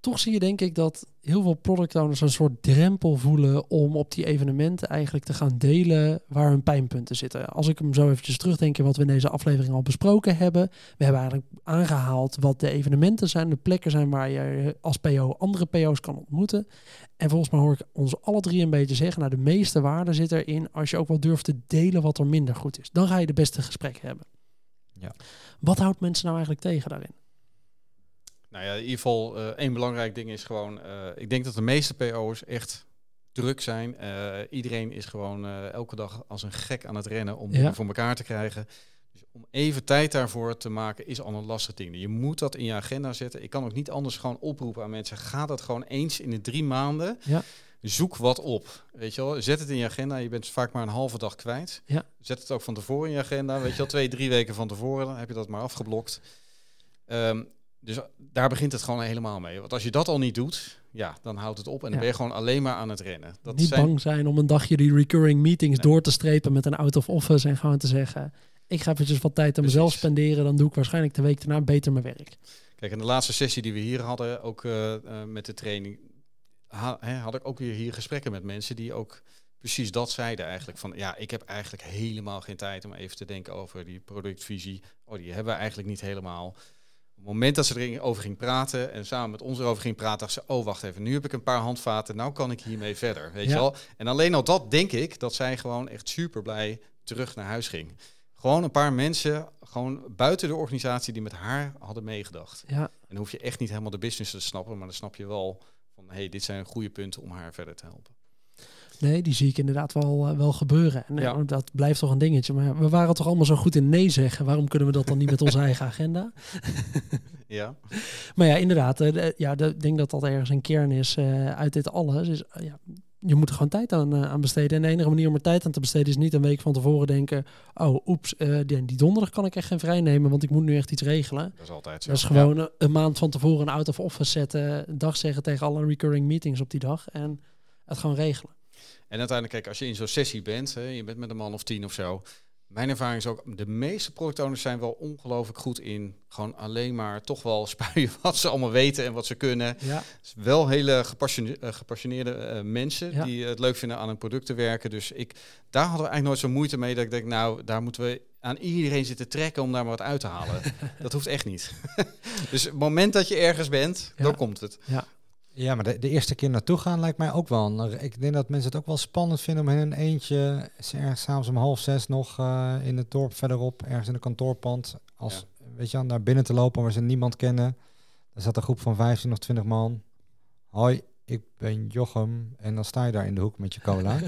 Speaker 1: Toch zie je denk ik dat heel veel product owners een soort drempel voelen om op die evenementen eigenlijk te gaan delen waar hun pijnpunten zitten. Als ik hem zo eventjes terugdenk in wat we in deze aflevering al besproken hebben. We hebben eigenlijk aangehaald wat de evenementen zijn, de plekken zijn waar je als PO andere PO's kan ontmoeten. En volgens mij hoor ik ons alle drie een beetje zeggen, nou de meeste waarde zit erin als je ook wel durft te delen wat er minder goed is. Dan ga je de beste gesprekken hebben.
Speaker 3: Ja.
Speaker 1: Wat houdt mensen nou eigenlijk tegen daarin?
Speaker 2: Nou ja, in ieder geval eh, één belangrijk ding is gewoon, eh, ik denk dat de meeste PO's echt druk zijn. Eh, iedereen is gewoon elke dag als een gek aan het rennen om
Speaker 1: Ja.
Speaker 2: dingen voor elkaar te krijgen. Dus om even tijd daarvoor te maken is al een lastig ding. Je moet dat in je agenda zetten. Ik kan ook niet anders gewoon oproepen aan mensen. Ga dat gewoon eens in de drie maanden.
Speaker 1: Ja.
Speaker 2: Zoek wat op. Weet je wel, zet het in je agenda. Je bent vaak maar een halve dag kwijt.
Speaker 1: Ja.
Speaker 2: Zet het ook van tevoren in je agenda. Weet je wel, twee, drie weken van tevoren. Dan heb je dat maar afgeblokt. Ehm, dus daar begint het gewoon helemaal mee. Want als je dat al niet doet, ja, dan houdt het op. En dan
Speaker 1: Ja.
Speaker 2: ben je gewoon alleen maar aan het rennen. Dat
Speaker 1: niet
Speaker 2: zijn,
Speaker 1: bang zijn om een dagje die recurring meetings
Speaker 2: Nee.
Speaker 1: door te strepen met een out of office en gewoon te zeggen, ik ga eventjes wat tijd aan mezelf spenderen, dan doe ik waarschijnlijk de week daarna beter mijn werk.
Speaker 2: Kijk, in de laatste sessie die we hier hadden, ook eh, eh, met de training, ha- hè, had ik ook weer hier gesprekken met mensen die ook precies dat zeiden eigenlijk. Van ja, ik heb eigenlijk helemaal geen tijd om even te denken over die productvisie. Oh, die hebben we eigenlijk niet helemaal. Op het moment dat ze erover ging praten en samen met ons erover ging praten, dacht ze, oh wacht even, nu heb ik een paar handvaten, nou kan ik hiermee verder. Weet
Speaker 1: Ja.
Speaker 2: je wel? En alleen al dat denk ik, dat zij gewoon echt super blij terug naar huis ging. Gewoon een paar mensen, gewoon buiten de organisatie, die met haar hadden meegedacht.
Speaker 1: Ja,
Speaker 2: En dan hoef je echt niet helemaal de business te snappen, maar dan snap je wel van, hey, dit zijn goede punten om haar verder te helpen.
Speaker 1: Nee, die zie ik inderdaad wel, eh, wel gebeuren. En eh,
Speaker 2: Ja.
Speaker 1: dat blijft toch een dingetje. Maar we waren toch allemaal zo goed in nee zeggen. Waarom kunnen we dat dan niet met onze eigen agenda?
Speaker 2: Ja,
Speaker 1: Maar ja, inderdaad. eh, ja, de- ik denk dat dat ergens een kern is eh, uit dit alles. Is, eh, ja, je moet er gewoon tijd aan, aan besteden. En de enige manier om er tijd aan te besteden is niet een week van tevoren denken... oh, oeps, eh, die, die donderdag kan ik echt geen vrij nemen, want ik moet nu echt iets regelen.
Speaker 2: dat is altijd zo.
Speaker 1: Dat is gewoon een, een maand van tevoren een out of office zetten, een dag zeggen tegen alle recurring meetings op die dag en het gewoon regelen.
Speaker 2: En uiteindelijk, kijk, als je in zo'n sessie bent, hè, je bent met een man of tien of zo. Mijn ervaring is ook, de meeste product owners zijn wel ongelooflijk goed in gewoon alleen maar toch wel spuien wat ze allemaal weten en wat ze kunnen.
Speaker 1: Ja,
Speaker 2: is wel hele gepassione- eh, gepassioneerde eh, mensen
Speaker 1: Ja.
Speaker 2: die het leuk vinden aan een product te werken. Dus ik, daar hadden we eigenlijk nooit zo moeite mee dat ik denk, nou, daar moeten we aan iedereen zitten trekken om daar maar wat uit te halen. dat hoeft echt niet. dus het moment dat je ergens bent,
Speaker 1: Ja.
Speaker 2: dan komt het.
Speaker 3: Ja, maar de, de eerste keer naartoe gaan lijkt mij ook wel. Ik denk dat mensen het ook wel spannend vinden om in een eentje, ergens s'avonds om half zes nog eh, in het dorp verderop, ergens in een kantoorpand, als, weet je, naar binnen te lopen waar ze niemand kennen. Er zat een groep van 15 of 20 man. Hoi, ik ben Jochem en dan sta je daar in de hoek met je cola.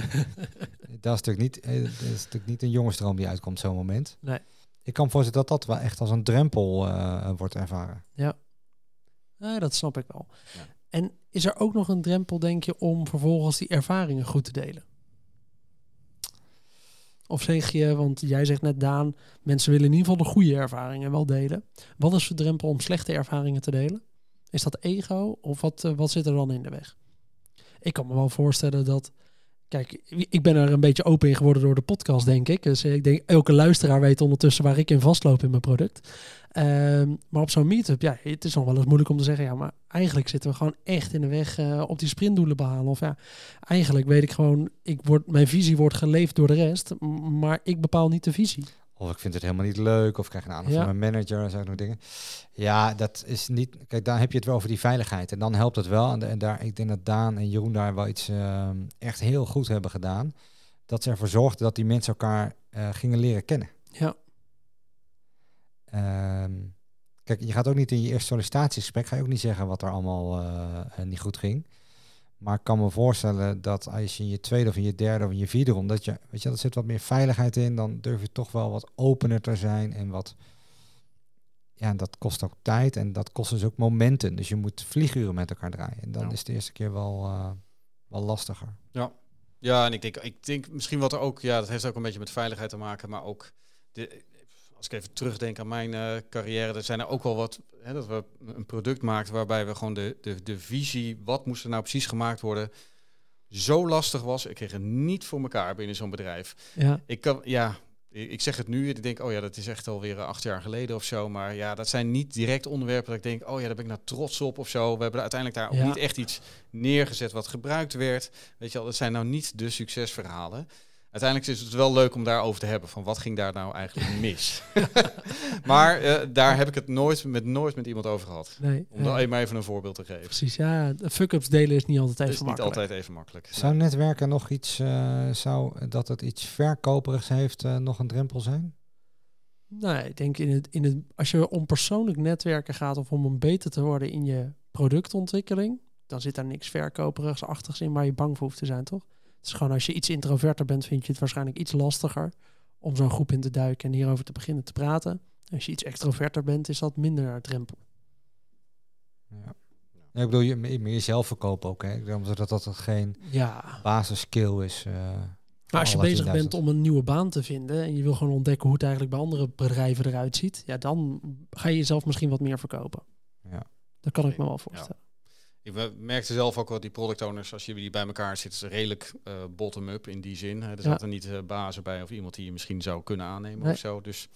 Speaker 3: dat, is natuurlijk niet, eh, dat is natuurlijk niet een jongensdroom die uitkomt zo'n moment.
Speaker 1: Nee.
Speaker 3: Ik kan me voorstellen dat dat wel echt als een drempel eh, wordt ervaren.
Speaker 1: Ja, dat snap ik wel.
Speaker 2: Ja.
Speaker 1: En is er ook nog een drempel, denk je, om vervolgens die ervaringen goed te delen? Of zeg je, want jij zegt net Daan, mensen willen in ieder geval de goede ervaringen wel delen. Wat is de drempel om slechte ervaringen te delen? Is dat ego of wat, eh, wat zit er dan in de weg? Ik kan me wel voorstellen dat Kijk, ik ben er een beetje open in geworden door de podcast, denk ik. Dus ik denk, elke luisteraar weet ondertussen waar ik in vastloop in mijn product. Ehm, maar op zo'n meetup, ja, het is nog wel eens moeilijk om te zeggen, ja, maar eigenlijk zitten we gewoon echt in de weg uh, op die sprintdoelen behalen. Of ja, eigenlijk weet ik gewoon, ik word, mijn visie wordt geleefd door de rest, maar ik bepaal niet de visie.
Speaker 3: Of ik vind het helemaal niet leuk, of ik krijg een aandacht van mijn manager, zo nog dingen. Ja, dat is niet. Kijk, daar heb je het wel over die veiligheid. En dan helpt het wel. En, daar, ik denk dat Daan en Jeroen daar wel iets ehm, echt heel goed hebben gedaan. Dat ze ervoor zorgden dat die mensen elkaar uh, gingen leren kennen.
Speaker 1: Ja.
Speaker 3: Ehm, kijk, je gaat ook niet in je eerste sollicitatiegesprek, ga je ook niet zeggen wat er allemaal uh, niet goed ging. Maar ik kan me voorstellen dat als je in je tweede of in je derde of in je vierde ronde, dat je, weet je, dat zit wat meer veiligheid in, dan durf je toch wel wat opener te zijn en wat, ja, dat kost ook tijd en dat kost dus ook momenten. Dus je moet vlieguren met elkaar draaien. En dan is het de eerste keer wel, uh, wel lastiger.
Speaker 2: Ja. ja, en ik denk, ik denk misschien wat er ook, ja, dat heeft ook een beetje met veiligheid te maken, maar ook de, als ik even terugdenk aan mijn uh, carrière, er zijn er ook wel wat, hè, dat we een product maakten waarbij we gewoon de, de, de visie, wat moest er nou precies gemaakt worden, zo lastig was. Ik kreeg het niet voor elkaar binnen zo'n bedrijf.
Speaker 1: Ja.
Speaker 2: Ik kan, ja, ik zeg het nu, ik denk, oh ja, dat is echt alweer uh, acht jaar geleden of zo. Maar ja, dat zijn niet direct onderwerpen dat ik denk, oh ja, daar ben ik nou trots op of zo. We hebben uiteindelijk daar ook niet echt iets neergezet wat gebruikt werd. Weet je wel, dat zijn nou niet de succesverhalen uiteindelijk is het wel leuk om daarover te hebben. Van wat ging daar nou eigenlijk mis? maar uh, daar heb ik het nooit met, nooit met iemand over gehad.
Speaker 1: Nee,
Speaker 2: om uh, maar even een voorbeeld te geven.
Speaker 1: Precies, ja. De fuck-ups delen is niet altijd even
Speaker 2: is
Speaker 1: makkelijk.
Speaker 2: niet altijd even makkelijk.
Speaker 3: Zou netwerken nog iets, uh, zou dat het iets verkoperigs heeft, nog een drempel zijn?
Speaker 1: Nee, ik denk in het, in het, als je om persoonlijk netwerken gaat of om een beter te worden in je productontwikkeling, dan zit daar niks verkoperigs achter in waar je bang voor hoeft te zijn, toch? Het is gewoon als je iets introverter bent, vind je het waarschijnlijk iets lastiger om zo'n groep in te duiken en hierover te beginnen te praten. Als je iets extroverter bent, is dat minder drempel.
Speaker 3: Ja. ik bedoel, je, meer jezelf verkopen ook. Hè? Ik denk dat dat geen ja. basisskill is. Uh,
Speaker 1: maar als je bezig bent om een nieuwe baan te vinden en je wil gewoon ontdekken hoe het eigenlijk bij andere bedrijven eruit ziet, ja, dan ga je jezelf misschien wat meer verkopen.
Speaker 3: Ja.
Speaker 1: Dat kan ik me wel voorstellen.
Speaker 2: Ik merkte zelf ook wel die product owners, als je die bij elkaar zit, is redelijk uh, bottom-up in die zin. Er zat er niet uh, bazen bij of iemand die je misschien zou kunnen aannemen of zo. Dus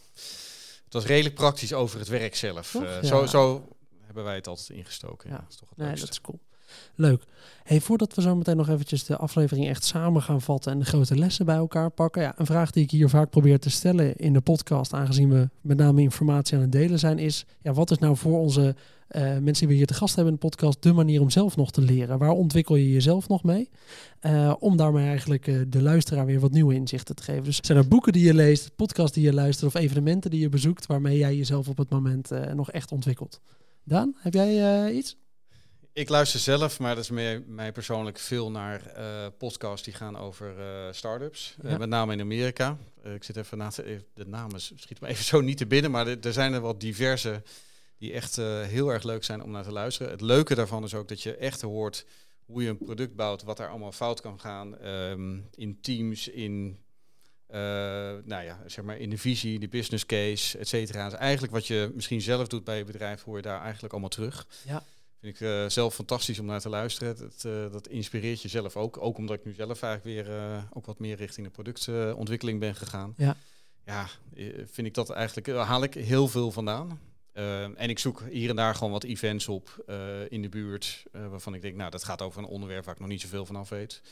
Speaker 2: het was redelijk praktisch over het werk zelf. Uh, zo, zo, hebben wij het altijd ingestoken. Ja,
Speaker 1: Dat is toch het nee, dat is cool. Leuk. Hey, voordat we zo meteen nog eventjes de aflevering echt samen gaan vatten en de grote lessen bij elkaar pakken. Ja, een vraag die ik hier vaak probeer te stellen in de podcast, aangezien we met name informatie aan het delen zijn, is ja, wat is nou voor onze uh, mensen die we hier te gast hebben in de podcast de manier om zelf nog te leren? Waar ontwikkel je jezelf nog mee? Uh, om daarmee eigenlijk uh, de luisteraar weer wat nieuwe inzichten te geven. Dus zijn er boeken die je leest, podcasts die je luistert of evenementen die je bezoekt waarmee jij jezelf op het moment nog echt ontwikkelt? Daan, heb jij iets?
Speaker 2: Ik luister zelf, maar dat is meer mij persoonlijk veel naar uh, podcasts die gaan over uh, start-ups. Ja. Uh, met name in Amerika. ik zit even na te, de namen schiet me even zo niet te binnen, maar er zijn er wat diverse die echt heel erg leuk zijn om naar te luisteren. Het leuke daarvan is ook dat je echt hoort hoe je een product bouwt, wat daar allemaal fout kan gaan um, in teams, in nou ja, zeg maar in de visie, de business case, et cetera. Dus eigenlijk wat je misschien zelf doet bij je bedrijf, hoor je daar eigenlijk allemaal terug.
Speaker 1: Ja.
Speaker 2: Vind ik uh, zelf fantastisch om naar te luisteren. Dat, uh, dat inspireert je zelf ook. Ook omdat ik nu zelf eigenlijk weer uh, ook wat meer richting de productontwikkeling ben gegaan.
Speaker 1: Ja,
Speaker 2: ja vind ik dat eigenlijk, haal ik heel veel vandaan. en ik zoek hier en daar gewoon wat events op in de buurt. waarvan ik denk, nou, dat gaat over een onderwerp waar ik nog niet zoveel van af weet.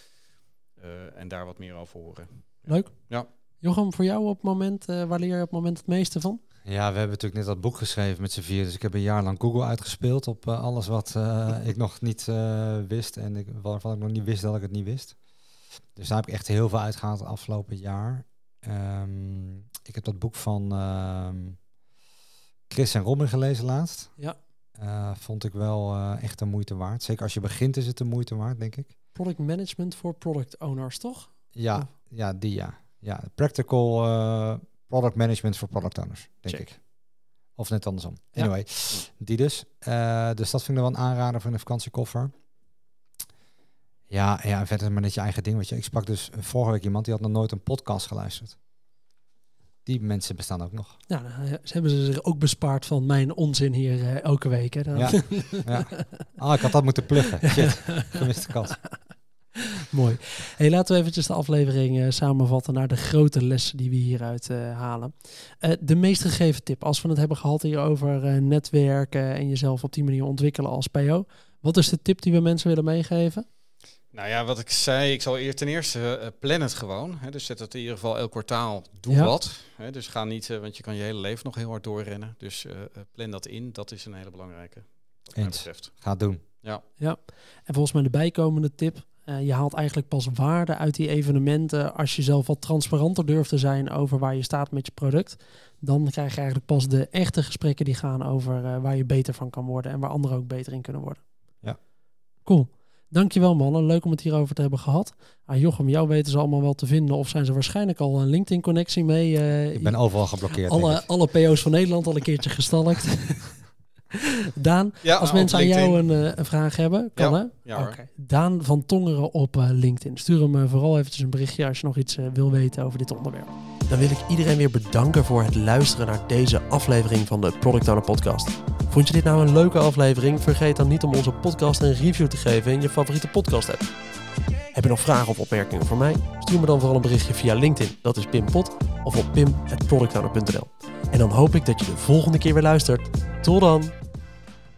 Speaker 2: en daar wat meer over horen.
Speaker 1: Leuk.
Speaker 2: Ja.
Speaker 1: Jochem, voor jou op het moment, waar leer je op het moment het meeste van?
Speaker 3: Ja, we hebben natuurlijk net dat boek geschreven met z'n vier. Dus ik heb een jaar lang Google uitgespeeld op uh, alles wat uh, ik nog niet uh, wist. En ik, waarvan ik nog niet wist dat ik het niet wist. Dus daar heb ik echt heel veel uitgehaald het afgelopen jaar. Um, ik heb dat boek van um, Chris en Robin gelezen laatst.
Speaker 1: Ja.
Speaker 3: eh, vond ik wel eh, echt de moeite waard. Zeker als je begint is het de moeite waard, denk ik.
Speaker 1: Product management voor product owners, toch?
Speaker 3: Ja, ja die ja. Ja, practical eh, product management voor product owners, denk
Speaker 1: Check.
Speaker 3: ik. Of net andersom.
Speaker 1: Ja.
Speaker 3: Anyway, die dus. Eh, dus dat vind ik wel een aanrader voor een vakantiekoffer. Ja, ja, en verder maar net je eigen ding. Weet je. Ik sprak dus vorige week iemand die had nog nooit een podcast geluisterd. Die mensen bestaan ook nog.
Speaker 1: Ja, nou, ze hebben ze zich ook bespaard van mijn onzin hier eh, elke week. Hè. Dan-
Speaker 3: Ja. ja. Ah, ik had dat moeten pluggen. Shit, gemiste kans.
Speaker 1: Mooi. Hey, laten we eventjes de aflevering eh, samenvatten naar de grote lessen die we hieruit eh, halen. Eh, de meest gegeven tip, als we het hebben gehad hier over eh, netwerken en jezelf op die manier ontwikkelen als PO. Wat is de tip die we mensen willen meegeven?
Speaker 2: Nou ja, wat ik zei, ik zal eer ten eerste plan het gewoon. Hè, dus zet het in ieder geval elk kwartaal, doe
Speaker 1: Ja.
Speaker 2: wat. Hè, dus ga niet, want je kan je hele leven nog heel hard doorrennen. Dus plan dat in, dat is een hele belangrijke. Wat mij
Speaker 3: Eens.
Speaker 2: betreft.
Speaker 3: Ga het doen.
Speaker 1: En volgens mij de bijkomende tip. Eh, je haalt eigenlijk pas waarde uit die evenementen als je zelf wat transparanter durft te zijn over waar je staat met je product. Dan krijg je eigenlijk pas de echte gesprekken die gaan over eh, waar je beter van kan worden en waar anderen ook beter in kunnen worden.
Speaker 3: Ja.
Speaker 1: Cool. Dankjewel mannen, leuk om het hierover te hebben gehad. Ah, Jochem, jou weten ze allemaal wel te vinden of zijn ze waarschijnlijk al een LinkedIn-connectie mee? eh,
Speaker 3: Ik ben overal geblokkeerd.
Speaker 1: alle, alle PO's van Nederland al een keertje gestalkt. Daan,
Speaker 2: Ja,
Speaker 1: als mensen aan jou een, eh, een vraag hebben, kan
Speaker 2: Ja,
Speaker 1: hè?
Speaker 2: ja.
Speaker 1: Daan van Tongeren op eh, LinkedIn. Stuur hem eh, vooral eventjes een berichtje als je nog iets wil weten over dit onderwerp. Dan wil ik iedereen weer bedanken voor het luisteren naar deze aflevering van de Product Owner Podcast. Vond je dit nou een leuke aflevering? Vergeet dan niet om onze podcast een review te geven in je favoriete podcast app. Heb je nog vragen of opmerkingen voor mij? Stuur me dan vooral een berichtje via LinkedIn, dat is Pim Pot, of op pim.productowner.nl. En dan hoop ik dat je de volgende keer weer luistert. Tot dan!